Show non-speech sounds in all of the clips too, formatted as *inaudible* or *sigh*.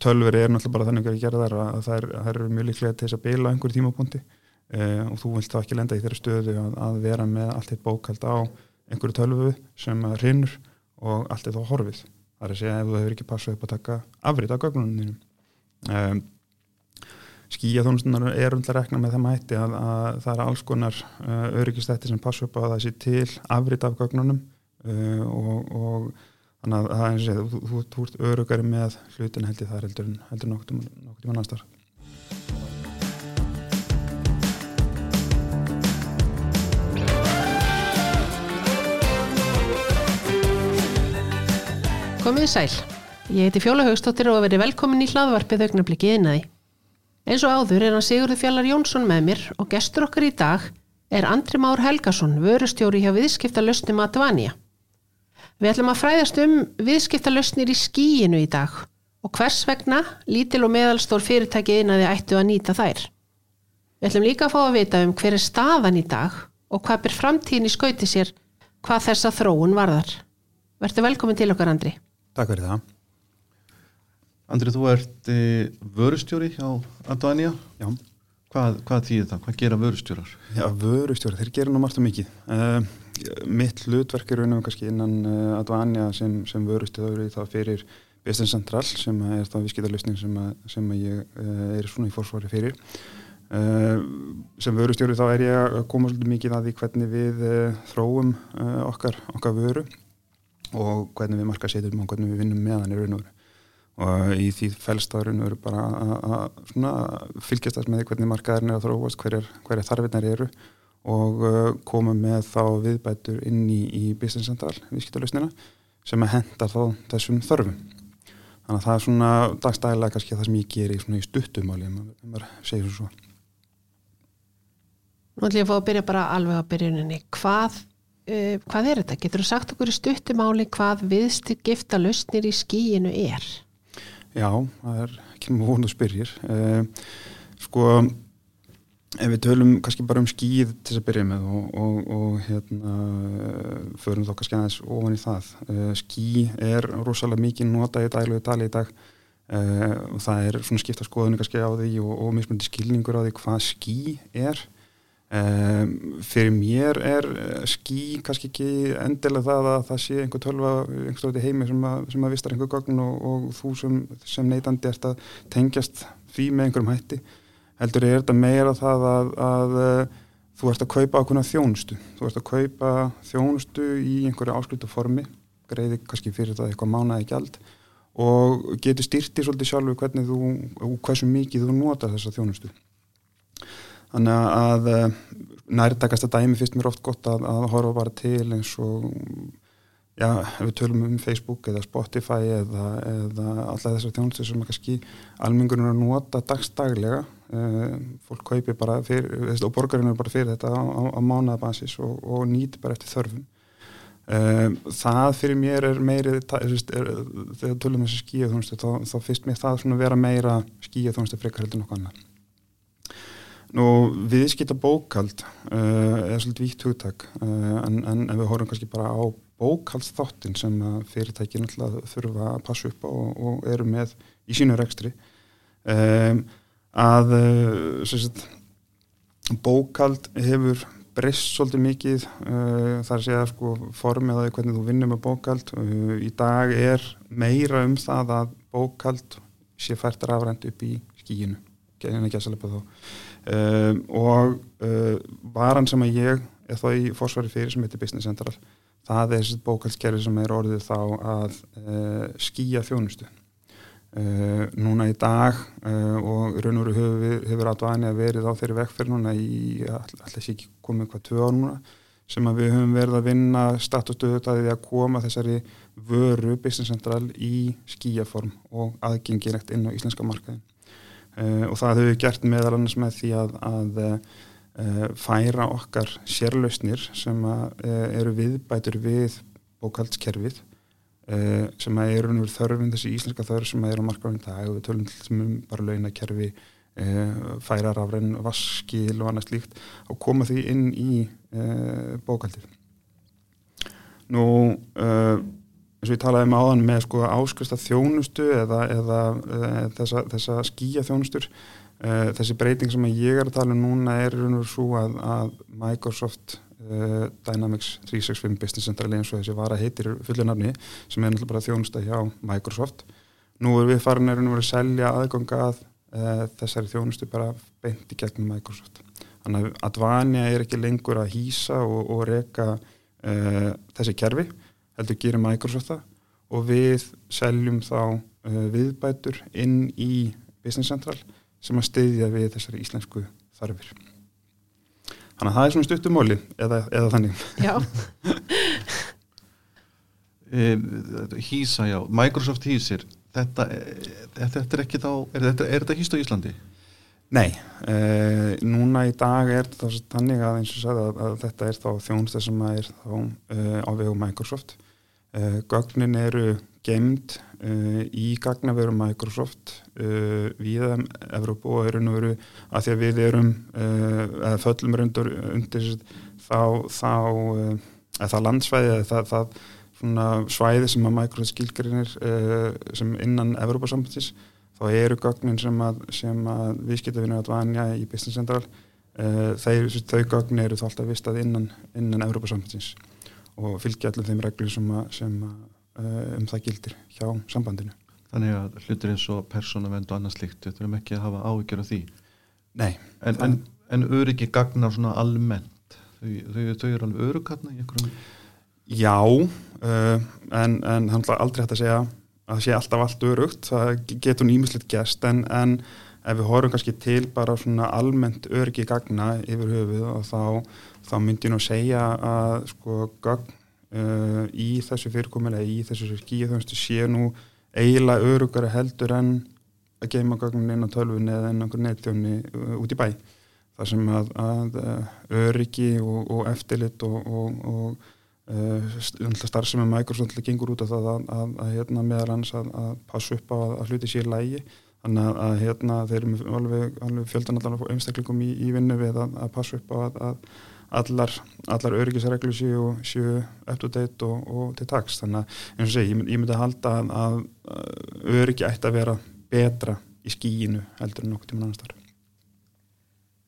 tölveri er náttúrulega bara þannig að gera þar að það er, það er mjög líklega til þess að beila einhverjum tímapunkti. Uh, og þú vilt þá ekki lenda í þeirra stöðu að, að vera með allt eitt bókald á einhverju tölvu sem hrinnur og allt er þá horfið. Það er að segja ef þú hefur ekki passað upp að taka afrið af gögnunum um, skíjaþónustunar er umhverfið að rekna með það mætti að, að það er alls konar uh, öryggistætti sem passa upp á það sé til afrið af gögnunum uh, og, og þannig að það er eins og þú, þú, þú ert öryggari með hlutin held ég það heldur, heldur nokkur tíma næstar Komið sæl. Ég heiti Fjóla Haugstóttir og verið velkomin í hlaðvarpið augnablikið innaði. Eins og áður er hann Sigurður Fjallar Jónsson með mér og gestur okkar í dag er Andri Már Helgason, vörustjóri hjá viðskiptalösnum Advanja. Við ætlum að fræðast um viðskiptalösnir í skíinu í dag og hvers vegna lítil og meðalstór fyrirtæki innaði ættu að nýta þær. Við ætlum líka að fá að vita um hver er staðan í dag og hvað ber framtíðin í skauti sér hvað þessa þróun varðar. Verður velkomin til okkar Andri. Takk fyrir það. Andri, þú ert e, vörustjóri hjá Advanja. Já. Hvað, hvað þýðir það? Hvað gera vörustjórar? Já, vörustjórar, þeir gera nú margt og mikið. Uh, mitt hlutverk er raunum kannski innan uh, Advanja sem, sem vörustjóri þá fyrir Business Central sem er þá viðskiptarlausning sem, sem ég uh, er svona í fórsvari fyrir. sem vörustjóri þá er ég að koma svolítið mikið að því hvernig við þróum okkar, okkar vöru og hvernig við marka setjum og hvernig við vinnum með hann í raun og veru og í því fælstafurinn veru bara að fylgjast þess með því hvernig markaðurinn er að þróast, hverjar hver þarfinnar eru og uh, koma með þá viðbætur inn í, í business central viðskiptalösnina sem að henda þá þessum þörfum þannig að það er svona dagstæðilega kannski það sem ég ger í, í stuttumáli ef maður segir svo Nú ætlum ég að fá að byrja bara alveg á byrjuninni hvað uh, hvað er þetta? Getur þú sagt okkur í stuttumáli hvað viðstigifta lausnir í skíinu er? Já, það er ekki mjög vonu spyrjir. Uh, sko, ef við tölum kannski bara um skíð til þess að byrja með og, og, og hérna, förum þá kannski aðeins ofan í það. Uh, skí er rosalega mikið nota í dælu og dali í dag og það er svona skipta skoðinu kannski á því og, og mismundi skilningur á því hvað skí er. Um, fyrir mér er eh, skí kannski ekki endilega það að það sé einhver tölva einhver heimi sem að, sem að vistar einhver gögn og, og þú sem, sem neytandi ert að tengjast því með einhverjum hætti heldur er þetta meira það að, að, að eh, þú ert að kaupa ákveðna þjónustu. Þú ert að kaupa þjónustu í einhverju áslutu formi greiði kannski fyrir það eitthvað mánaði gjald og getur styrti svolítið sjálfu hvernig þú og hversu mikið þú nota þessa þjónustu. Þannig að eh, nærtakast að dæmi fyrst mér oft gott að, að horfa bara til eins og já, ef við tölum um Facebook eða Spotify eða, eða alltaf þessar þjónustur sem kannski almengunum er að nota dagstaglega fólk kaupi bara fyrir, og borgarinn er bara fyrir þetta á, á, á mánabasis og, og nýti bara eftir þörfum. Eh, það fyrir mér er meiri þegar tölum um þessi skíu þá, þá fyrst mér það svona vera meira skíu þjónustu frekar heldur nokkuð annar Nú, viðskita bókald uh, er svolítið vítt hugtak en, en við horfum kannski bara á bókaldsþáttin sem fyrirtækið náttúrulega þurfa að passa upp og, og eru með í sínu rekstri um, að uh, sagt, bókald hefur breyst svolítið mikið þar að segja sko, formið að hvernig þú vinnum með bókald í dag er meira um það að bókald sé fært rafrænt upp í skíinu en ekki að selja på þá. Og varan sem að ég er þá í fórsværi fyrir sem heitir Business Central það er þessi bókaldskerfi sem er orðið þá að skýja þjónustu uh, núna í dag uh, og raun og veru hefur, hefur aðvæðinni að verið á þeirri vekkferð núna í alltaf ekki komið hvað tvö ár núna sem að við höfum verið að vinna statustöðutaði að koma þessari vöru Business Central í skýjaform og aðgengilegt inn á íslenska markaðin uh, og það hefur gert meðal annars með því að, að færa okkar sérlausnir sem að, eru viðbætur við bókaldskerfið sem að eru þörfum þessi íslenska þörf sem að eru á markaðum dag og við tölum til þessum um bara launakerfi færar af renn vaskil og annað slíkt og koma því inn í bókaldið nú eins og ég talaði um áðan með sko áskrista þjónustu eða, eða, þessa, þessa skýja þjónustur uh, þessi breyting sem ég er að tala um núna er raun og svo að, að Microsoft uh, Dynamics 365 Business Central eins og þessi vara heitir fullu nafni sem er náttúrulega bara þjónusta hjá Microsoft. Nú er við farin að selja aðganga að uh, þessari þjónustu bara beint í gegnum Microsoft. Þannig að Advania er ekki lengur að hýsa og, og reyka þessi kerfi heldur gerir Microsoft það. Og við seljum þá viðbætur inn í Business Central sem að steyðja við þessari íslensku þarfir. Þannig að það er svona stuttumóli eða, eða þannig. Já. *laughs* Hýsa, já. Microsoft hýsir. Þetta, þetta er ekki þá, er þetta, er þetta hýst á Íslandi? Nei, uh, núna í dag er þetta þannig að eins og sagði að, að þetta er þá þjónustað sem er þá uh, á vegu Microsoft. Uh, gögnin eru gemd í gagnaveru Microsoft við Evrópu og eru nú veru að því að við erum eða föllum rundur undir þá, þá eða það landsvæði eða það, það svæði sem að Microsoft skilgrinir sem innan Evrópa-sambandsins þá eru gögnin sem að, að viðskiptafinnur að vanja í Business Central uh, þeir, þau gögn eru þá alltaf vistað innan, innan Európa-sambandsins og fylgja allir þeim reglur sem, að, sem að, uh, um það gildir hjá sambandinu. Þannig að hlutur eins og persónavend og slikt, þetta er ekki að hafa áhyggjur af því? Nei. En, en, en öryggi gagnar svona almennt, þau, þau, þau eru alveg örugkarna í einhverjum? Já, uh, en, en aldrei hægt að segja að það sé alltaf allt örugt, það getur nýmislegt gæst en, en ef við horfum kannski til bara svona almennt öryggi gagna yfir höfuð og þá, þá myndi ég nú segja að sko gagn uh, í þessu fyrirkomulega, í þessu skíu þjónustu sé nú eiginlega örugara heldur en að geima gagnin inn á tölvun eða inn á nettjóni uh, út í bæ. Það sem að, að uh, öryggi og, og eftirlit og, og, og uh, starfsemi Microsoft gengur út af það að, að, að hérna, meðal hans að passa upp á að hluti sér lægi þannig að hérna, þeir eru alveg, alveg fjöldan allar einstakleikum í, í vinnu við að passa upp á að allar, allar öryggisreglu séu, séu to date og, og til taks þannig að eins og segi, ég, ég myndi að halda að öryggi ætti að vera betra í skíinu heldur en nokkur tíma annar starf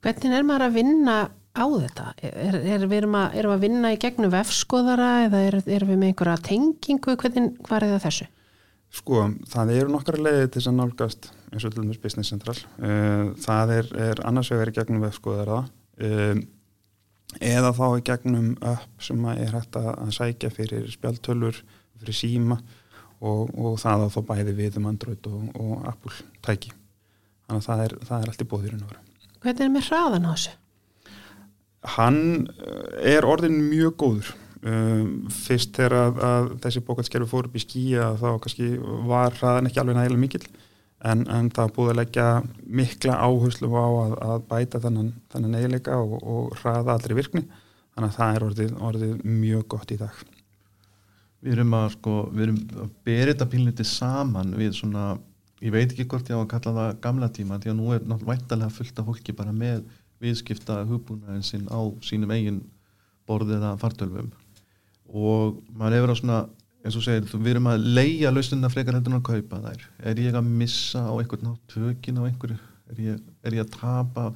Hvernig er maður að vinna á þetta? Er, er, við erum, að, erum að vinna í gegnum vefskoðara eða er, erum við með einhverja tengingu? Hvernig, hvað er það þessu? Sko, það eru nokkara leiði til þess að nálgast eins og til dæmis Business Central. Uh, það er, er annars vegar í gegnum vefskoðara uh, eða þá í gegnum upp sem er hægt að sækja fyrir spjaltölur, fyrir síma og, og það á þá bæði við um Android og, og Apple tæki. Þannig að það er, það er allt í bóðirinn. Hvernig er með hraðan á þessu? hann eh, er orðin mjög góður um, fyrst þegar að, að þessi bókaldskerfi fór upp í skíja þá kannski var hraðan ekki alveg nægilega mikil en, en það búið að leggja mikla áherslu á að, að bæta þennan, þennan eiginleika og, og hraða allri virkni. Þannig að það er orðið, orðið mjög gott í dag. Við erum að sko, við erum að bera þetta pílniti saman við svona, ég veit ekki hvort ég á að kalla það gamla tíma því að nú er náttúrulega væntalega fullt af fólki bara með viðskipta hugbúnaðin sinn á sínum eigin borðiða fartölfum og maður hefur á svona eins og segir, við erum að leia lausnuna frekar heldur en að kaupa þær. Er ég að missa á einhvern nátt tökin á einhverju, er ég, er ég að tapa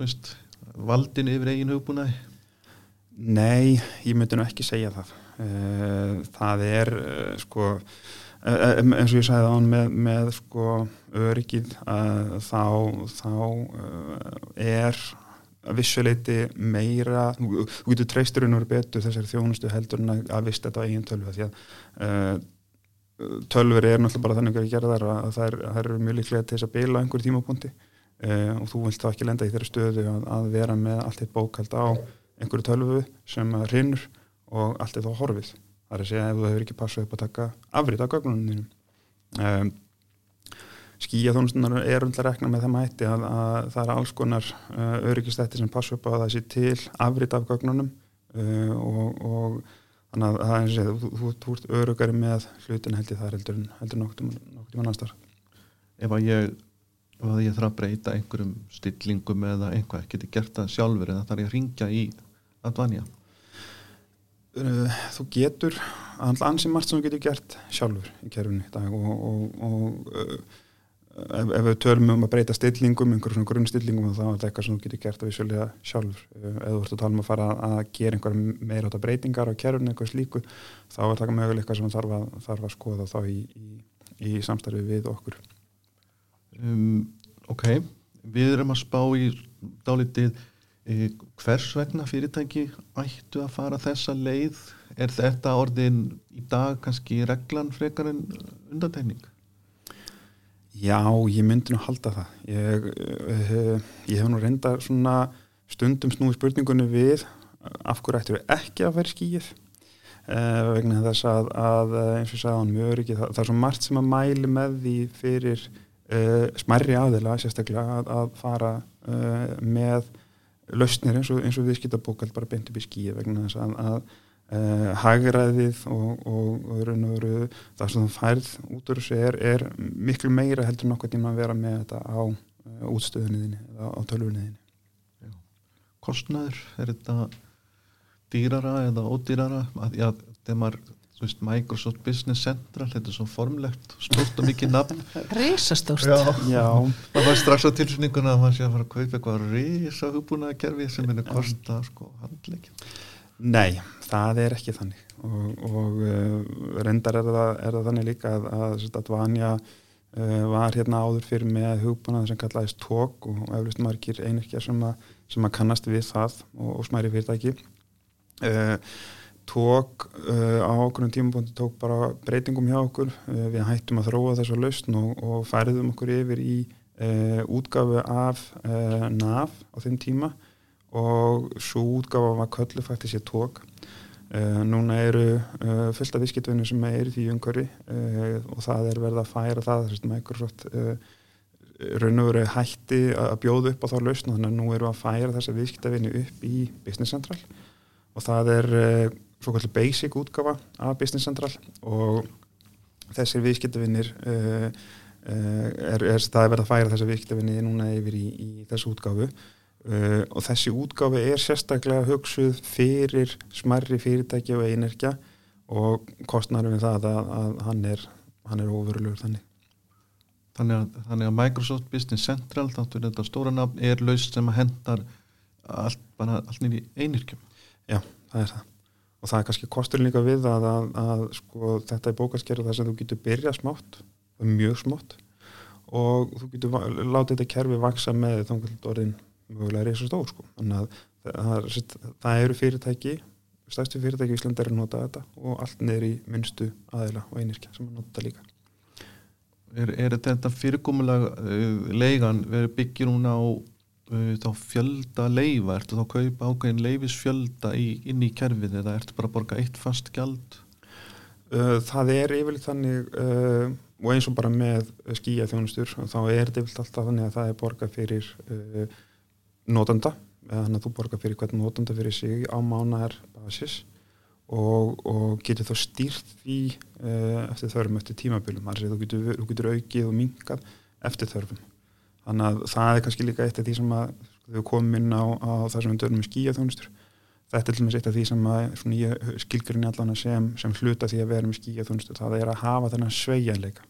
veist, valdin yfir eigin hugbúnaði? Nei, ég myndi nú ekki segja það. Eh, það er eh, sko Eh, eins og ég sagði án með, með sko öryggið þá, þá eh, er vissuleiti meira þú getur treysturinn verið betur þessari þjónustu heldur en að vist þetta á eigin tölvu því að uh, tölvur er náttúrulega bara þannig að gera þar að það er, er mjög líklega til þess að bila einhverjum tímapunkti uh, og þú vilt þá ekki lenda í þeirra stöðu að, að vera með allt eitt bókald á einhverju tölvu sem rinnur og allt eitt á horfið Það er að segja ef þú hefur ekki passað upp að taka afrið á gögnunum þínum. Um, Skíjaþónustunar er að rekna með það mætti að, að það er alls konar uh, öryggistætti sem passa upp á að það sé til afrið af gögnunum uh, og, og þannig að það er að segja þú, þú, þú ert öryggari með hlutin held ég það heldur, heldur nokkur tíma næstar. Ef að ég, ég þarf að breyta einhverjum stillingum eða einhvað, geti gert það sjálfur eða þarf ég að ringja í Advanja? Uh, þú getur ansið margt sem þú getur gert sjálfur í kerfinu og, og, og uh, ef, ef við tölum um að breyta stillingum, einhverjum svona grunnstillingum þá er þetta eitthvað sem þú getur gert að vissulega sjálfur. Uh, ef þú ert að tala um að fara að gera einhverjum meira átta breytingar á kerfinu, eitthvað slíku þá er þetta möguleika sem þarf að, þarf að skoða þá í, í, í samstarfi við okkur. Um, Ok, við erum að spá í dálítið e, hvers vegna fyrirtæki ættu að fara þessa leið? Er þetta orðin í dag kannski reglan frekar en undantegning? Já, ég myndi nú halda það. Ég, uh, ég hef nú reynda svona stundum snúið spurningunni við af hverju ættu við ekki að vera skýið? Uh, vegna þess að, að eins og ég sagði á mjög öryggi það, það er svo margt sem að mæli með því fyrir uh, smærri aðila sérstaklega að, að fara uh, með lausnir eins og, og viðskiptabókald bara beint upp í skíi vegna þess að, að uh, hagræðið og, og, og veru, það sem það færð út úr þessu er, er miklu meira heldur nokkuð tíma að vera með þetta á uh, útstöðunniðinni eða á tölvunniðinni Kostnæður, er þetta dýrara eða ódýrara? Já, þegar maður Microsoft Business Central þetta er svo formlegt, stort og mikið nafn. *laughs* Rísastórt Já, Já. maður fær strax á tilsyninguna að maður sé að fara að kaupa eitthvað rísa hugbúnaða kerfi sem er að kosta sko handleikin Nei, það er ekki þannig. Og, og uh, reyndar er það, er það þannig líka að, að, að Vanja uh, var hérna áður fyrir með hugbúnaða sem kallaðist tók og eflust margir einirkjar sem, sem að kannast við það og, og smæri fyrirtæki. Uh, tók á okkur um tímabóndi tók bara breytingum hjá okkur við hættum að þróa þessu lausn og, og færiðum okkur yfir í útgafu af NAV á þeim tíma og svo útgafa var köllu faktisk ég tók uh, núna eru uh, fullt af visskiptunum sem er í umhverfi. Og það er verið að færa það Microsoft raun og veru hætti að bjóða upp á þá lausn. Og þannig að nú eru að færa þessa visskiptavinni upp í Business Central. Og það er svo kallið basic útgafa af Business Central. Og þessir viðskiptavinnir uh, uh, er, er það að verða að færa þessar viðskiptavinni núna yfir í, í þessu útgafu uh, og þessi útgafu er sérstaklega hugsuð fyrir smarri fyrirtæki og einerkja og kostnærum við það að, að hann er, er ofurlur þannig. Þannig að, þannig að Microsoft Business Central þáttur þetta stóra nafn er laust sem að hendar allt, allt nýri einirkjum Já, það er það. Og það er kannski kostur líka við að, að, sko, þetta er bókaskerð þar sem þú getur byrjað smátt, mjög smátt og þú getur látið þetta kerfi vaksa með þá orðin mögulega reysa stór sko. þannig að það, það eru fyrirtæki stærstu fyrirtæki í Íslanda er að nota þetta og allt neyri minnstu aðeila og einirkja sem að nota líka Er, er þetta fyrirkomulega uh, leigan verið byggir hún á Uh, þá fjölda leifa, ertu þá að kaupa ákveðin leifisfjölda í, inn í kerfið eða ertu bara að borga eitt fast gjald? Uh, það er yfirleitt þannig uh, og eins og bara með skíja þjónustur þá er þetta yfirleitt alltaf þannig að það er borga fyrir notanda þannig að þú borga fyrir hvern notanda fyrir sig á mánar basis og, og getur þá stýrt því uh, eftir þörfum eftir tímabilum, þú getur, þú getur aukið og minkað eftir þörfum. Þannig að það er kannski líka eitt af því sem að sko, við komum inn á, á það sem við dörnum með skíja þjónustur þetta er til dæmis eitt af því sem að skilgurinn allan sem, sem hluta því að vera með skíja þjónustur það er að hafa þennan sveigjanleika.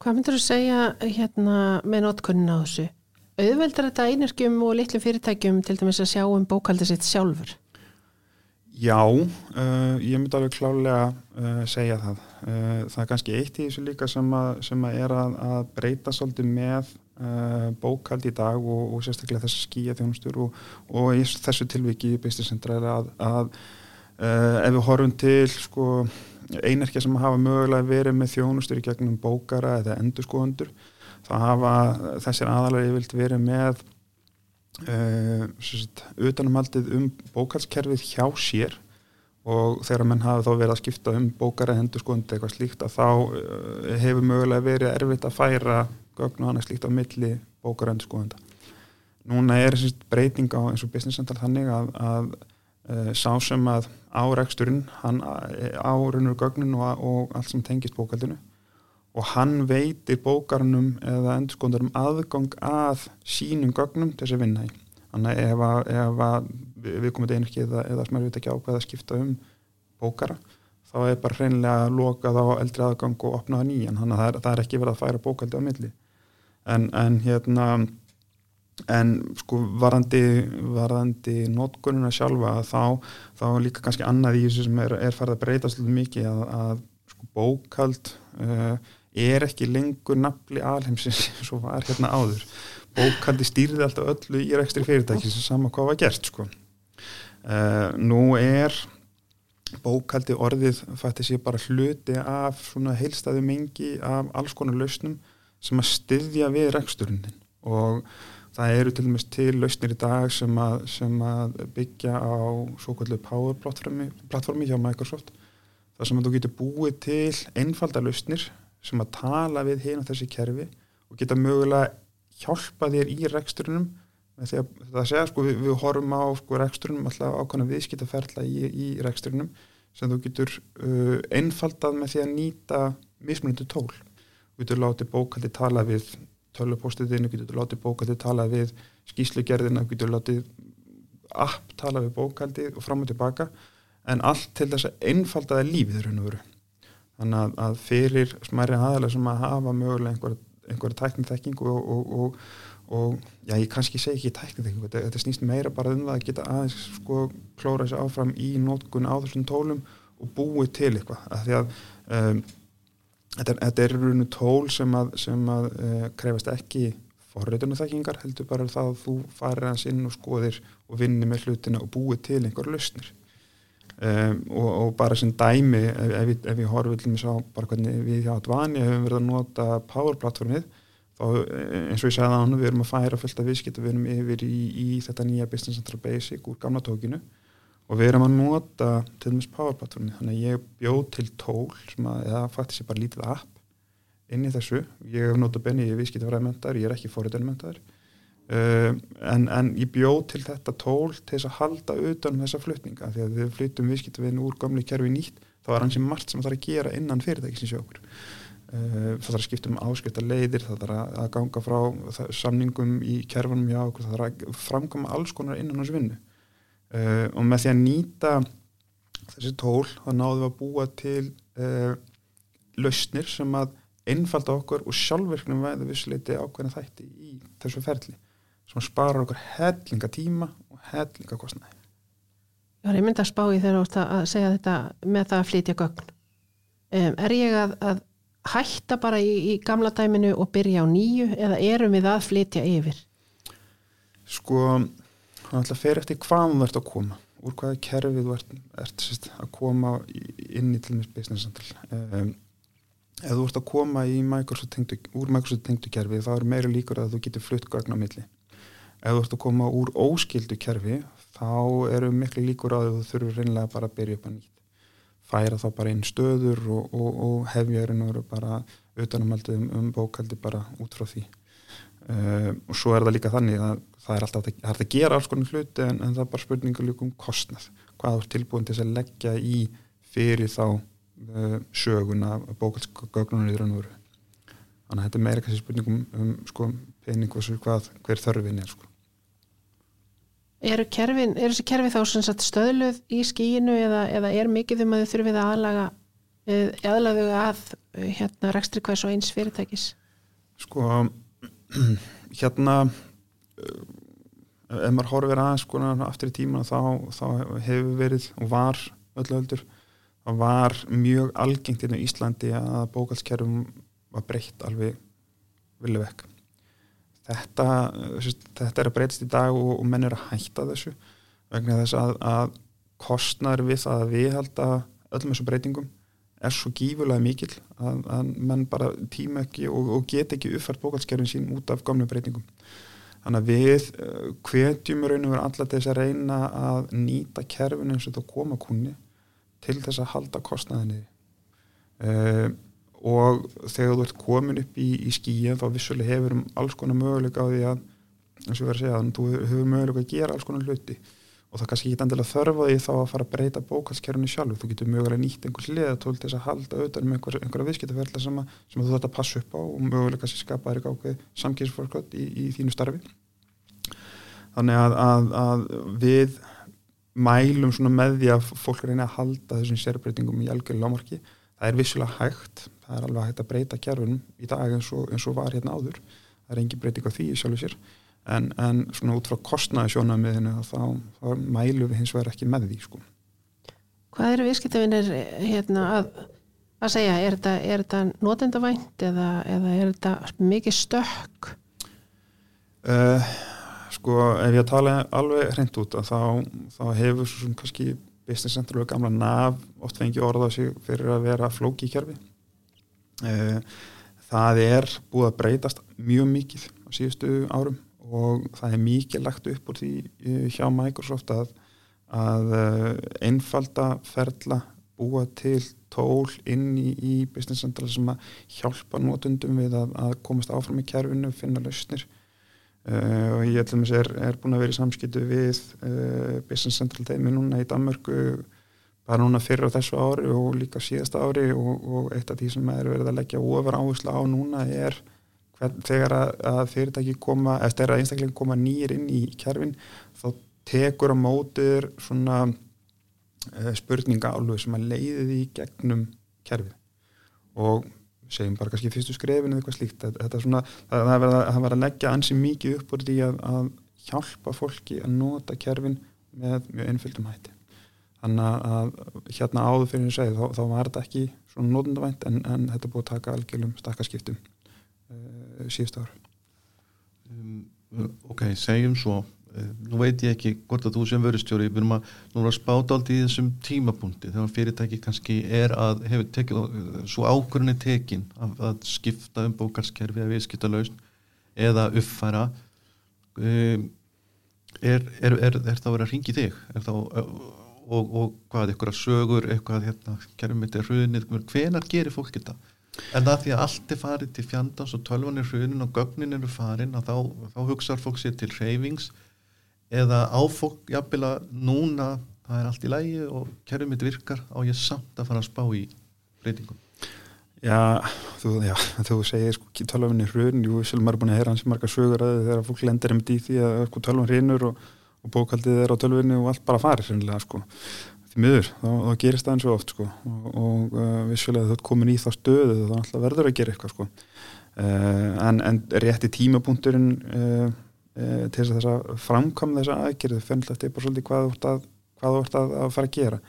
Hvað myndur þú segja hérna með notkunnin á þessu? Auðveldar þetta einirkjum og litlum fyrirtækjum til dæmis að sjá um bókaldið sitt sjálfur? Já, uh, ég myndi alveg klálega uh, segja það. Uh, það er kannski eitt í þessu líka sem að, sem að er að, að breyta svolítið með uh, bókald í dag og, og sérstaklega þessi skíja þjónustur og, og í þessu tilviki í Business-centra er að, að uh, ef við horfum til sko, einarkja sem hafa mögulega verið með þjónustur í gegnum bókara eða endurskóðundur, þá hafa þessir aðalega yfirlt verið með Uh, utanumhaldið um bókalskerfið hjá sér og þegar menn hafa þá verið að skipta um bókara hendur skoðandi eitthvað slíkt að þá uh, hefur mögulega verið erfitt að færa gögn og annað slíkt á milli bókara hendur skoðanda núna er þessi breyting á eins og business central þannig að, að uh, sá sem að áreiksturinn hann árunur gögnin og, og allt sem tengist bókaldinu og hann veitir bókarnum eða endurskóndarum aðgang að sínum gögnum til þess að vinna í. Þannig ef, að, ef að við komum til einhverki eða, eða smerfið ekki ákveða að skipta um bókara þá er bara hreinlega lokað á eldri aðgang og opnaða nýjan, þannig að það er, það er ekki verið að færa bókaldi á milli. En, en hérna en sko varandi varandi notkununa sjálfa þá, þá líka kannski annað í þessu sem er, er farið að breytast mikið að, að sko bókald uh, er ekki lengur nafli alheimsins *laughs* eins og var hérna áður. Bókaldi stýrði alltaf öllu í rekstri fyrirtæki sem sama hvað var gert sko. Uh, nú er bókaldi orðið fætti sér bara hluti af svona heilstæðu mengi af alls konar lausnum sem að styðja við reksturundin og það eru til dæmis til lausnir í dag sem að, sem að byggja á svo kallu Power platformi, platformi hjá Microsoft þar sem að þú getur búið til einfalda lausnir sem að tala við hérna þessi kerfi og geta mögulega hjálpa þér í reksturinnum að það segja sko við, við horfum á sko reksturinnum alltaf ákvæmlega viðskiptaferla í, í reksturinnum sem þú getur uh, einfaldað með því að nýta mismunandi tól. Þú getur látið bókaldi tala við tölupóstiðinu, getur látið bókaldi tala við skýslugerðina, getur látið app tala við bókaldi og fram og tilbaka en allt til þess að einfaldaði lífið raun og veru. Þannig að, að fyrir smæri aðalega sem að hafa mögulega einhverja einhver tækniþekking og, og, og, og já, ég kannski segi ekki tækniþekking, þetta, þetta snýst meira bara um það að geta aðeins sko klóra þessu áfram í nótkun á þessum tólum og búið til eitthvað, af því að um, þetta, þetta er raun og tól sem að, sem að uh, krefast ekki forreitunum þekkingar, heldur bara það að þú farir hans inn og skoðir og vinnir með hlutina og búið til einhver lausnir Um, og, og bara sem dæmi ef, ef, ég horfið til bara hvernig við hjá Advani hefum verið að nota Power platformið þá eins og ég segði að við erum að færa fullt af viðskipt við erum yfir í, í þetta nýja Business Central Basic úr gamla tókinu. Og við erum að nota til dæmis Power platformið. Þannig að ég bjóð til tól sem að það faktisk er bara lítið app inn í þessu, ég hef notað benni ég er viðskiptafræðmyndar, ég er ekki fóriðarmyndar Uh, en, en ég bjóð til þetta tól til þess að halda utan um þessa flutninga. Því að við flyttum viðskiptavinn úr gamli kerfi nýtt þá er hansi margt sem það þarf að gera innan fyrirtækisins hjá okkur. Uh, það þarf að skipta um áskipta leiðir það þarf að ganga frá samningum í kerfunum hjá okkur það þarf að framkama alls konar innan hans vinnu. Uh, og með því að nýta þessi tól þá náðum við að búa til lausnir sem að einfalda okkur og sjálfverknum veða vissleiti ákveðna þætti í þessu ferli sem sparar okkur hellinga tíma og hellinga kostnæði. Já, ég myndi að spá í þú ert að segja þetta með það að flytja gögn. Um, er ég að, að hætta bara í, í gamla dæminu og byrja á nýju eða erum við að flytja yfir? Sko, það ætla að fer eftir hvað þú ert að koma, úr hvaða kerfið þú ert, ert sérst, að koma inn í til og með business central. Um, ef þú ert að koma Microsoft tengdu, úr Microsoft tengdu kerfi þá er meira líkur að þú getur flutt gögn á milli ef þú ert að koma úr óskildu kerfi þá eru miklu líkur á því að þú þurfur reynilega bara að byrja upp að nýtt. Færa þá bara einn stöður og, og, og hefja reynilega bara utanumaldið um, um bókaldi bara út frá því. Uh, og svo er það líka þannig að það er alltaf er að gera alls konar hluti en, en það er bara spurningu líka um kostnað. Hvað þú ert tilbúin til að leggja í fyrir þá uh, söguna og veru þannig að þetta er meira kannski spurningum um sko pening og svo hvað hver þörfin er sko eru, kerfin, eru þessi kerfi þá sagt, stöðluð í skíinu eða, eða er mikið um að þau þurfið að aðlaga aðlaðu að hérna rekstri hvers og eins fyrirtækis? Sko *clears throat* hérna ef maður horfir aðeins sko aftur í tíma þá, þá hefur verið og var öllu öldur það var mjög algengt inn á Íslandi að bókalskerfum var breytt alveg vilja vekk. Þetta, þetta er að breytast í dag og, og menn er að hætta þessu vegna þess að, að kostnar við það að við halda öllum þessu breytingum er svo gífurlega mikil að, að menn bara tíma ekki og, og get ekki uppfært bókalskerfin sín út af gamlu breytingum. Þannig að við hvetjum raun og verið allar þess að reyna að nýta kerfin eins og þetta koma kunni til þess að halda kostnaðinni. Uh, og þegar þú ert komin upp í, í skíja þá vissulega hefur um alls konar möguleika á því að eins og verður að segja að þú hefur möguleika að gera alls konar hluti. Og það kannski ekki endilega þörfa því þá að fara að breyta bókalskerfinu sjálf þú getur mögulega nýtt einhvers liðatól til þess að halda auðvitað um einhver, einhverja viðskiptaferðla sem, sem þú þarf að passa upp á og mögulega kannski skapa þér eitthvað ákveð samkýrsforskott í, í þínu starfi. Þannig að, að, að við mælum með því að fólk reyna að halda þessum sérbreytingum í algjörðu lámarki það er vissulega hægt það er alveg hægt að breyta kerfunum í dag eins og, eins og var hérna áður það er engin breyting á því sjálfur sér en, en svona út frá kostnaði sjónamiðinu þá, þá mælum við hins vegar ekki með því sko. Hvað eru viðskiptavinir hérna, að, að segja? Er þetta, er þetta notendavænt eða, eða er þetta mikið stökk? Uh, sko ef ég tala alveg hreint út þá, þá hefur svo sem kannski Business Center og gamla NAV oft fengi orða sig fyrir að vera flóki í kerfi. Uh, það er búið að breytast mjög mikið á síðustu árum og það er mikið lagt upp úr því eh, hjá Microsoft að, að eh, einfalda ferla búa til tól inn í, í Business Central sem að hjálpa nótundum við að, að komast áfram í kerfinu, finna lausnir uh, og ég ætlum að er, er búin að vera í samskiptu við uh, Business Central teimi núna í Danmörku bara núna fyrir á þessu ári og líka síðasta ári og, og eitt af því sem er verið að leggja ofar áherslu á núna er hvern, þegar að, að fyrirtæki koma, eða að einstaklega koma nýjir inn í kjærfin þá tekur á mótur svona uh, spurninga álug sem að leiði því gegnum kjærfi og segjum bara kannski fyrstu skrefin eða eitthvað slíkt. Þetta er svona, það, það var að, að leggja ansi mikið upp úr því að, að hjálpa fólki að nota kjærfin með mjög einföldum hætti. Þannig að hérna áður fyrir að segja þá, þá var þetta ekki svona nótundavænt en, en þetta búið að taka algjörlum stakkarskiptum uh, síðust ár. Um, Ok, segjum svo nú veit ég ekki hvort að þú sem verustjóri við erum að, að spáta aldrei í þessum tímapunkti þegar fyrirtæki kannski er að hefur tekið, uh, svo ákvörðinni tekin að, að skipta um bókarskerfi eða viðskipta lausn eða uppfæra um, er, er, er, er það að vera að ringi þig? Er það og, og hvað, eitthvað sögur eitthvað, hérna, er hrunið hvenar gerir fólk þetta? En það því að allt er farið til fjandans og tölvan er hrunin og gögnin eru farin þá, þá hugsaður fólk sér til reyfings eða áfólk jafnvel að núna það er allt í lægi og kerfum þetta virkar á ég samt að fara að spá í breytingum Já, þú, já, þú segir sko, tölvan er hrunin, jú, sjálf maður er búin að heyra hans marga sögur að þegar fólk lendir um því að sko, tölvan hrinur og, og bókaldið er á tölvunni og allt bara farir sko því miður, þá, þá gerist það eins og oft sko. og, og uh, vissulega þú ert komin í þá stöðu þá verður að gera eitthvað sko. uh, en, en rétti tímapunkturinn uh, uh til þess að framkvæmða þessa aðgerðu fennilegt bara svolítið hvað þú ert að, að, að fara að gera.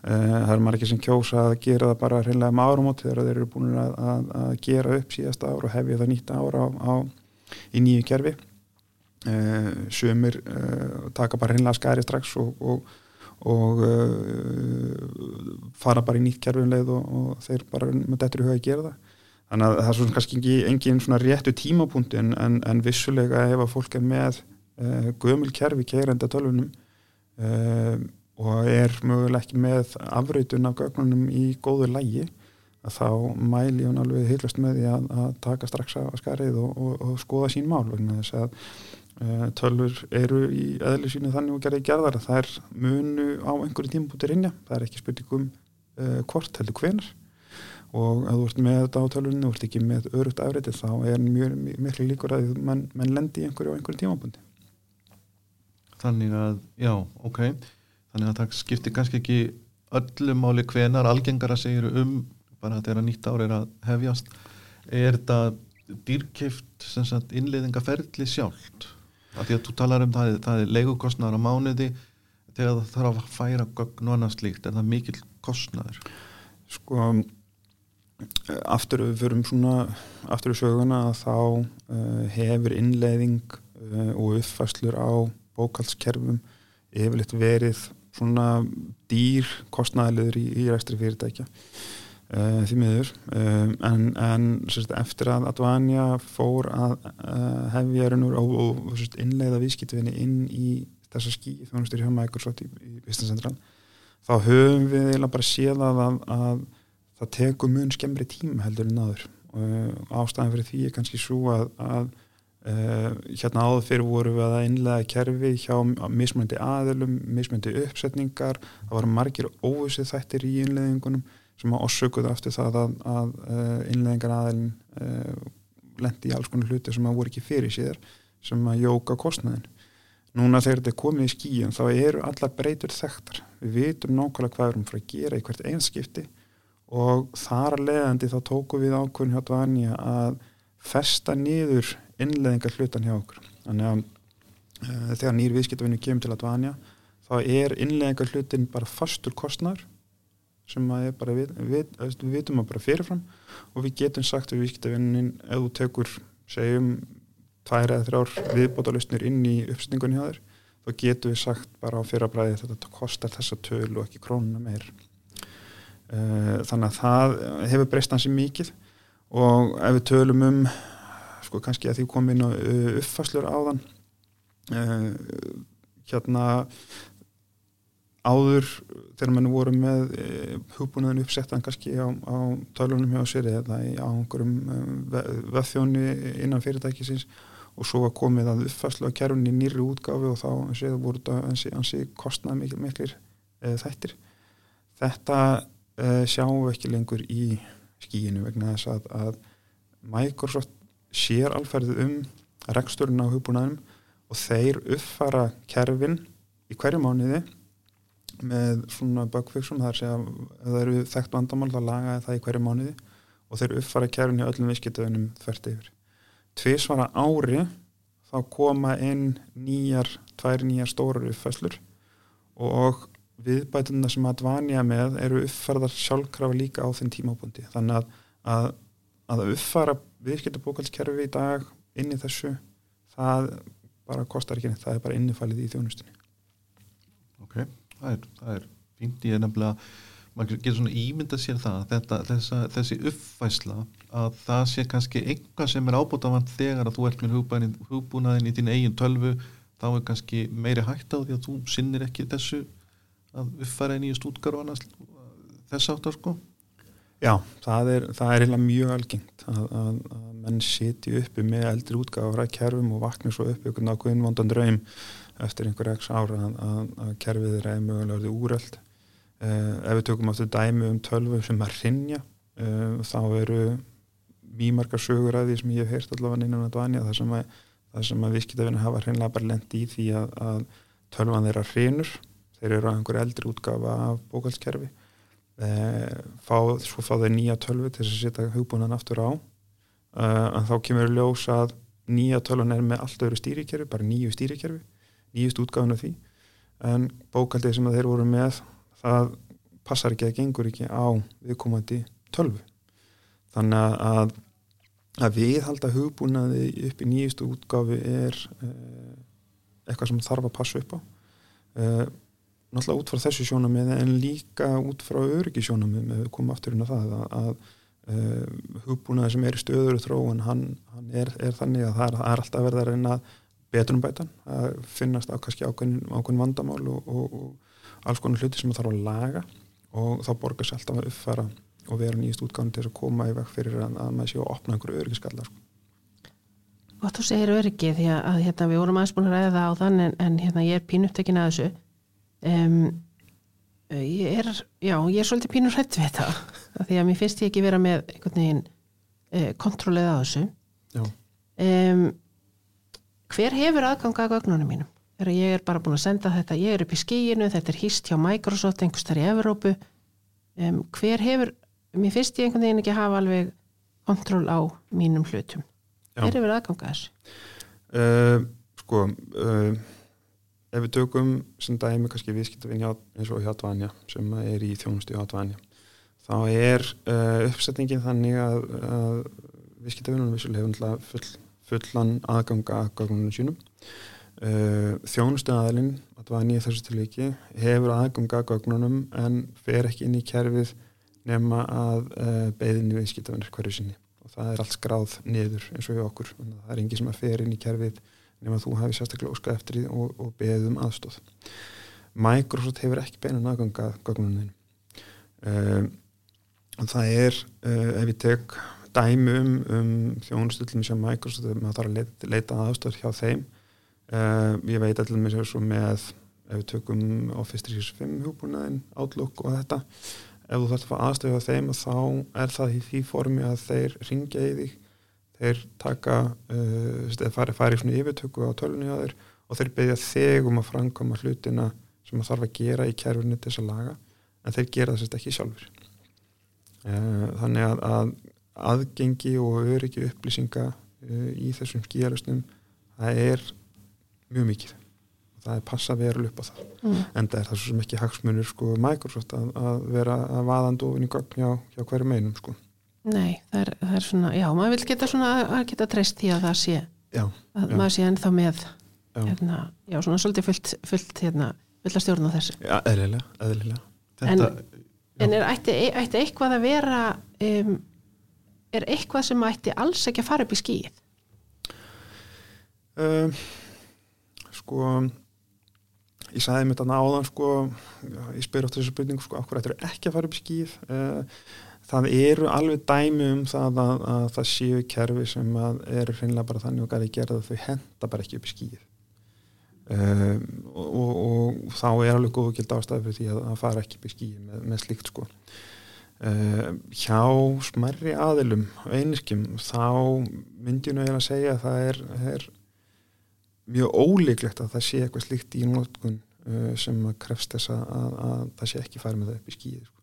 Uh, það er margir sem kjósa að gera það bara hreinlega með árumót þegar þeir eru búin að, að gera upp síðasta ár og hefja það nýtt ára á, á, í nýju kerfi. Uh, sömur taka bara hreinlega skæri strax og, og og uh, fara bara í nýtt kerfinleið og, og þeir bara með þetta í huga að gera það þannig að það er svona kannski engin svona réttu tímapunkti en, en, en vissulega ef að fólk er með uh, gömul kerfi keirenda tölvunum uh, og er möguleg ekki með afrautun af gögnunum í góðu lægi að þá mæli hún alveg heilast með því að, að taka strax að skarið og, og, og skoða sín mál vegna þess að Eh, tölfur eru í eðli sínu þannig og gerði gerðar að það er munu á einhverju tímbúti rinja, það er ekki spurningum uh, hvort heldur hvenar og að þú ert með þetta á tölvunni og ert ekki með örugt afrætið þá er mjög miklu líkur að mann man lendi í einhverju á einhverju tímabúndi Þannig að, já, ok. Þannig að það skiptir kannski ekki öllum máli hvenar algengara segir um bara að að nýtt ári er að hefjast er þetta dýrkift innleiðingaferðli sjálft? Að því að þú talar um það, það er leigukostnaður á mánuði þegar það þarf að færa gögn og annað slíkt, er það mikil kostnaður? Sko aftur við fyrum svona aftur við söguna að þá uh, hefur innleiðing uh, og uppfæslur á bókalskerfum yfirleitt verið svona dýr kostnæðilegur í, í ræstri fyrirtækja Uh, því miður. En, en sérst, eftir að Advanja fór að hefja raunur og, og, sérst, innleiða vískitvinni inn í þessa skí þjónustur hjá Microsoft í, í Central þá höfum við eiginlega bara séð að, að það tekur mun skemmri tíma heldur en aður og ástæðan fyrir því er kannski svo að, að hérna áður fyrir voru við að innlega kerfi hjá mismöndi aðilum, mismöndi uppsetningar. Það var margir óvissið þættir í innleðingunum sem að orsökuðu aftur það að, að uh, innleðingar aðeilin uh, lendi í alls konar hluti sem að voru ekki fyrir síðar sem að jóka kostnæðin núna þegar þetta er komið í skíin þá eru allar breytur þekktar. Við vitum nákvæmlega hvað við erum fyrir að gera í hvert einskipti og þar að leiðandi þá tóku við ákvörðin hjá Dvanja að festa niður innleðingar hlutan hjá okkur. Þannig að uh, þegar nýr viðskiptavinnu kemur til að Dvanja þá er innleðingar hlutin bara fastur kostnar sem við, vitum að bara fyrirfram. Og við getum sagt við viðskiptavinnin ef þú tekur segjum tvær eða þrjár viðbótalustnir inn í uppsningunni hjá þér þá getum við sagt bara á fyrrabræði þetta kostar þessa töl og ekki krónuna meir þannig að það hefur breyst hansi mikið. Og ef við tölum um sko kannski að því komið inn á uppfæslur áðan uh, hérna áður þegar mann voru með e, hugbúnaðin uppsettan kannski á, á tölunum hjá sér eða á einhverjum veðþjóni innan fyrirtækisins og svo var komið að uppfæslu á kerfunni nýri útgáfi og þá séðu voru þetta ansi, ansi kostnað mikil miklir e, þættir. Þetta e, sjáum við ekki lengur í skíinu vegna þess að, að Microsoft sér alferðið um reksturinn á hugbúnaðinum og þeir uppfara kerfin í hverju mánuði með svona bugfixum þar að það eru þekkt vandamál þá lagaði það í hverju mánuði og þeir uppfara kjærun í öllum visskiptöðunum þvert yfir. Tvísvara ári þá koma inn nýjar, tvær nýjar stórar uppfæslur og viðbætuna sem að dvanja með eru uppfærðar sjálfkrafa líka á þinn tímábundi. Þannig að, að, að uppfara viðskiptabókalskerfi í dag inn í þessu, það bara kostar ekki neitt, það er bara innifælið í þjónustinni. Ok það er, það er fínt ég er nefnilega, maður getur svona ímynda sér það, þetta, þessa, þessi uppfæsla að það sé kannski eitthvað sem er ábútafand þegar að þú ert með hugbúnaðin í þín eigin tölvu þá er kannski meiri hægt á því að þú sinnir ekki þessu að uppfæra í nýjast útgar og annars þess áttar sko. Já, það er, það er mjög algengt að, að, að menn siti uppi með eldri útgáður að kerfum og vakna svo upp ykkur nákvæðin vondan draum eftir einhver x ára að, að, kerfið er eða mögulega úröld uh, ef við tökum áttu dæmi um tölvu sem er rinja eh, þá eru mjög margar sögur að því sem ég hef heyrt allavega innan að dvanja það sem að, að viðskiptafinu hafa hreinlega bara lendi í því að tölvan þeirra hrinur þeir eru á einhver eldri útgafa af bókalskerfi uh, fá, svo fá þeir nýja tölvu til að setja hugbúnan aftur á. En þá kemur ljós að nýja tölvan er með allt öðru stýrikerfi bara nýju stýrikerfi nýjust af því. En bókaldið sem þeir voru með það passar ekki að gengur ekki á viðkomandi tölvu. Þannig að að viðhalda hugbúnaði upp í nýjustu útgáfi er eh, eitthvað sem þarf að passa upp á. Eh, náttúrulega út frá þessu sjónamið en líka út frá öryggisjónamið með við komum aftur inn á það að, að eh, hugbúnaði sem er í stöður þróun hann, hann er, er þannig að það er, er alltaf verið að reyna að betrumbætan að finnast á kannski ákveðin, vandamál og, og, og alls konar hluti sem það þarf að laga og þá borgar sér alltaf að uppfæra og vera nýjast útgáðan til að koma í vekk fyrir að, að maður sé að opna einhverju öryggiskallar sko. Og þú segir öryggi því að hérna, við vorum aðeins búin að ræða það á þann en, en hérna, ég er pínupptekin að þessu um, ég er já, ég er svolítið pínur hrætt við þetta *laughs* því að mér finnst ég ekki vera með einhvern veginn eh, kontrollið að þessu. Um, hver hefur aðganga að gögnunum mínum? Þegar ég er bara búin að senda þetta ég er upp í skíinu, þetta er hýst hjá Microsoft einhvers þar í Evrópu. Um, hver hefur, mér finnst ég einhvern veginn ekki að hafa alveg kontról á mínum hlutum. Já. hver hefur aðganga að þessu? Uh, sko uh, ef við tökum sem dæmi kannski viðskiptavinn eins og Hjátvanja sem er í þjónustu Hjátvanja þá er uh, uppsetningin þannig að, að viðskiptavinnunum vissulega hefur full fullan aðganga að gögnunum sínum. Uh, þjónustunaðalinn að það var nýja þessu tilviki hefur aðganga að gögnunum en fer ekki inn í kerfið nema að uh, beðinni viðskiptafinnir hverju sinni. Og það er allt skráð niður eins og við okkur. Það er engi sem að fer inn í kerfið nema þú hafi sérstaklega óskað eftir því og, og beðum aðstóð Microsoft hefur ekki beinin aðganga að gögnunum uh, það er ef við tek dæmi um, um þjónustullum sem Microsoft maður þarf að leita, leita aðstöður hjá þeim uh, ég veit allir með sér svo með ef við tökum Office 365 húbúnaðin, Outlook og þetta ef þú þarf að á þeim þá er það í því formi að þeir ringja í því þeir taka uh, fari, fari svona yfirtöku á tölunni á þeir og þeir beðja þig um að framkoma hlutina sem það þarf að gera í kerfinu til þess að laga en þeir gera þess ekki sjálfur uh, þannig að, að aðgengi og öryggi upplýsinga uh, í þessum skíðarustum það er mjög mikið. Það er passa veru upp á það. Mm. en það er það sem ekki hagsmunur sko Microsoft að, að vera að vaðandi ofin í gögn hjá, hjá hverju meinum sko Nei, það er, það er svona, já, maður vil geta svona að geta treyst því að það sé já, að Já. maður sé ennþá með já, hérna, já, svona svolítið fullt, fullt hérna, fullt að stjórna þessu. Já eðlilega, eðlilega. Þetta, En er ætti, ætti eitthvað að vera um, er eitthvað sem ætti alls ekki að fara upp í skýð? um, sko ég sagði mér þarna áðan sko ég spyr átt þessu spurningu sko okkur ættir ekki að fara upp í skýð uh, það eru alveg dæmi um það að, að það séu kerfi sem eru hreinlega bara þannig og gæði gerða þau henda bara ekki upp í skýð um, og, og, og þá er alveg góð gild ástæði fyrir því að, að fara ekki upp í skýð með, með slíkt sko Uh, hjá smerri aðilum einirkjum þá nú eiginlega að segja að það er, er mjög ólíklegt að það sé eitthvað slíkt í notkun uh, sem krefst þess að, að, að það sé ekki farið með það upp í skýði sko.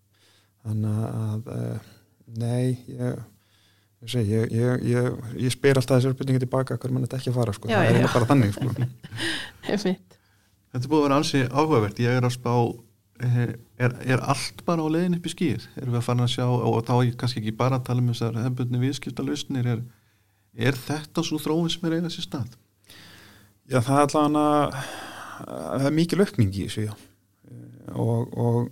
Þannig að uh, nei ég, ég, segi, ég, ég, ég, ég spyr alltaf þessar spurningi tilbaka hver mann þetta ekki að fara sko. Já, það er já. eiginlega bara þannig sko. *laughs* Þetta er búið að vera ansi áhugavert ég er að spá eh, er, er allt bara á leiðin upp í skýr erum við að fara að sjá og þá er ég kannski ekki bara að tala um þessar hefbundni viðskiptalustnir er, er þetta svo þróin sem er eiga sér stað Já, það er allavega það er mikil aukning í þessu já. Eh, og, og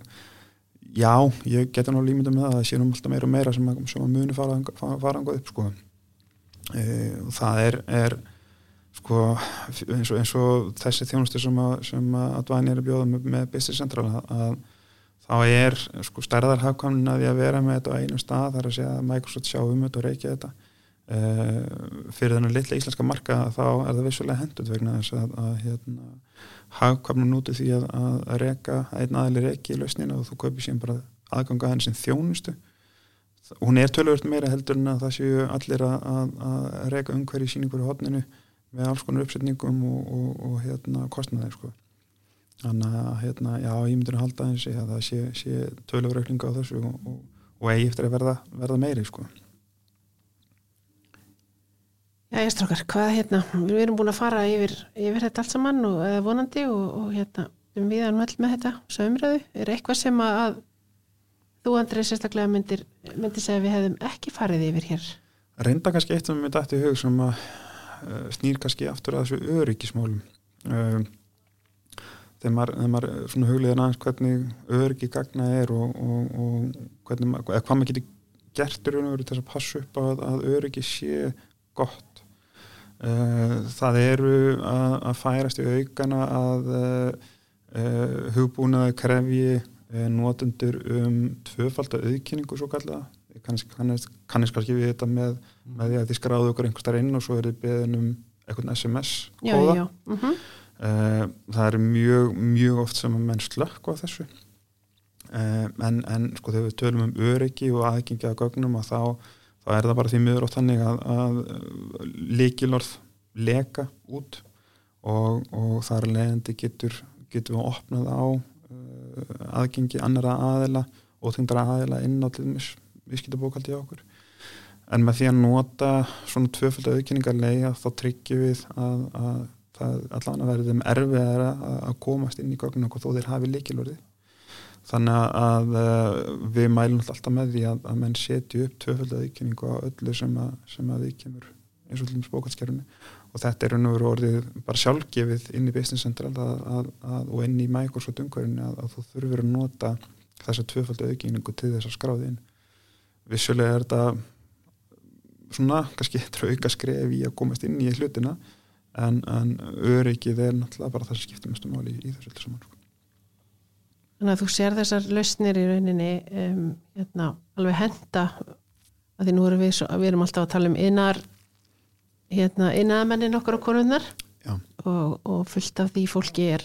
já, ég geta nú límynda með það að það sé nú alltaf meira og meira sem sem að muni fara, fara, angað upp sko. e, og það er, er sko, eins, og, eins og þessi þjónustu sem að, að Advani er að bjóða með, með Business Central að, þá er sko stærðarhagkvæmnin að því að vera með þetta á einum stað þar að segja að Microsoft sjá um þetta og reykja þetta fyrir þennan litla íslenska marka þá er það vissulega hendut vegna þess að, að hérna, hagkvæmna núti því að, að, reka einn aðli reki í lausnina og þú kaupir síðan bara aðganga henni sem þjónustu hún er tölvöld meira heldur en að það séu allir að, að, reka umhverju síningur í hotninu með alls konar uppsetningum og, og, og hérna kostnaði sko. þannig að hérna, já, ég myndir að halda eins að það sé, sé tölvörauklinga á þessu og, og eigi eftir að verða, verða meiri sko. Já, ég strákar, hvað hérna, við erum búin að fara yfir, yfir þetta allt saman og eða vonandi og, og hérna, um við erum öll með þetta sömröðu, er eitthvað sem að, þú Andrið sérstaklega myndir, myndir segja að við hefðum ekki farið yfir hér? Reynda kannski eitt sem mér dætti í hug sem að uh, snýr kannski aftur að þessu öryggismálum. Uh, þegar maður, maður svona hugliðan aðeins hvernig öryggi gagna er og, og, og hvernig eða hvað maður getur gert í raun og veru þess að passa upp að, að öryggi sé gott það eru að, að færast í aukana að uh, uh, hugbúnaði krefji uh, notendur um tvöfalda auðkynningu svo kannski, kannist, kannist kannski við þetta með, með því að þið skráðu okkur einhver starf inn og svo er þið beðin um einhvern SMS Já, kóða. já, mm Eh, það er mjög, mjög oft sem að menn slökk á þessu. Eh, en, en sko þegar við tölum um öryggi og aðgengi að gögnum að þá, þá er það bara því miður oft þannig að, að líkilorð leka út og, og þar leiðandi getur, getur við opnað á uh, aðgengi annara aðila og þingdara aðila inn á til dæmis viðskiptabókaldi á okkur. En með því að nota svona tvöfald auðkynningarlega þá tryggjum við að, að það allan að verði þeim erfiðar að, komast inn í gögnum og þó þeir hafi líkilorði þannig að uh, við mælum alltaf með því að, að menn setju upp tvöfald auðkynningu á öllu sem að, sem að við kemur eins og til dæmis bókaldskerfinu og þetta er og veru orðið bara sjálfgefið inn í Business Central að, og inn í Microsoft umhverfinu að, þú þurfur að nota þessa tvöfald auðkynningu til þess að skráði inn vissulega er þetta svona, kannski *laughs* þetta er auka skref í að komast inn í hlutina en, en öryggið er náttúrulega bara það sem skiptir mestu máli í, í þessu öllu saman sko. Þannig að þú sér þessar lausnir í rauninni um, hérna, alveg henda að því nú erum við, svo, við erum alltaf að tala um innar hérna, innamennin okkar og konunnar Já. og, og fullt af því fólki er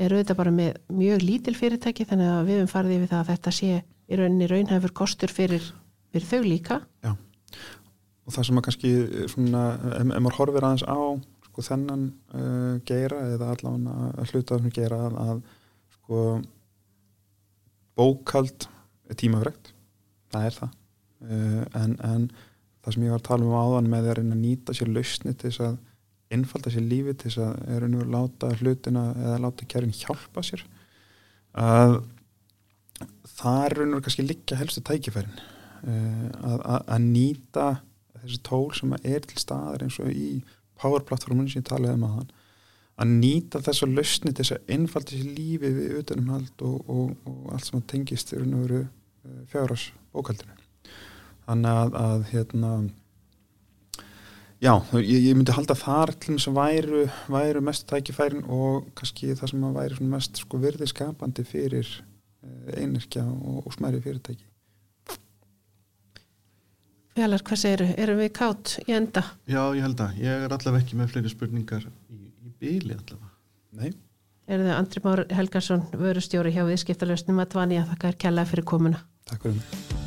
er auðvitað bara með mjög lítil fyrirtæki þannig að við höfum farið yfir það að þetta sé í rauninni raunhæfur kostur fyrir, fyrir þau líka. Og það sem að kannski svona, ef, maður horfir aðeins á sko þennan uh, geira eða allavega hluta geira að, að sko bókald er tímafrekt. Það er það. Uh, en, en það sem ég var að tala um áðan með að reyna að nýta sér lausni til þess að innfalda sér lífi til þess að er að láta hlutina eða láta kærin hjálpa sér að það er raun og kannski liggja helstu tækifærin. Uh, að, að, að nýta þessi tól sem er til staðar eins og í power platformun sem ég talaði um aðan að nýta þessa lausni til þess að innfalda sér lífi við utanumhald og, og, og allt sem tengist í raun og veru uh, fjárhás bókaldinu þannig að, að hérna já, ég, ég myndi halda þar til þess að væru, væru mest tækifærin og kannski það sem að væri mest sko virði skapandi fyrir uh, einirkja og, og smæri fyrirtæki. Fjallar, hvað segir Erum við kátt í enda? Já, ég held að, ég er allavega ekki með fleiri spurningar í, í byli allavega. Nei. Er þið Andri Már Helgarsson, vörustjóri hjá viðskiptalösnum að dvani að þakka er kjallaði fyrir komuna. Takk fyrir mig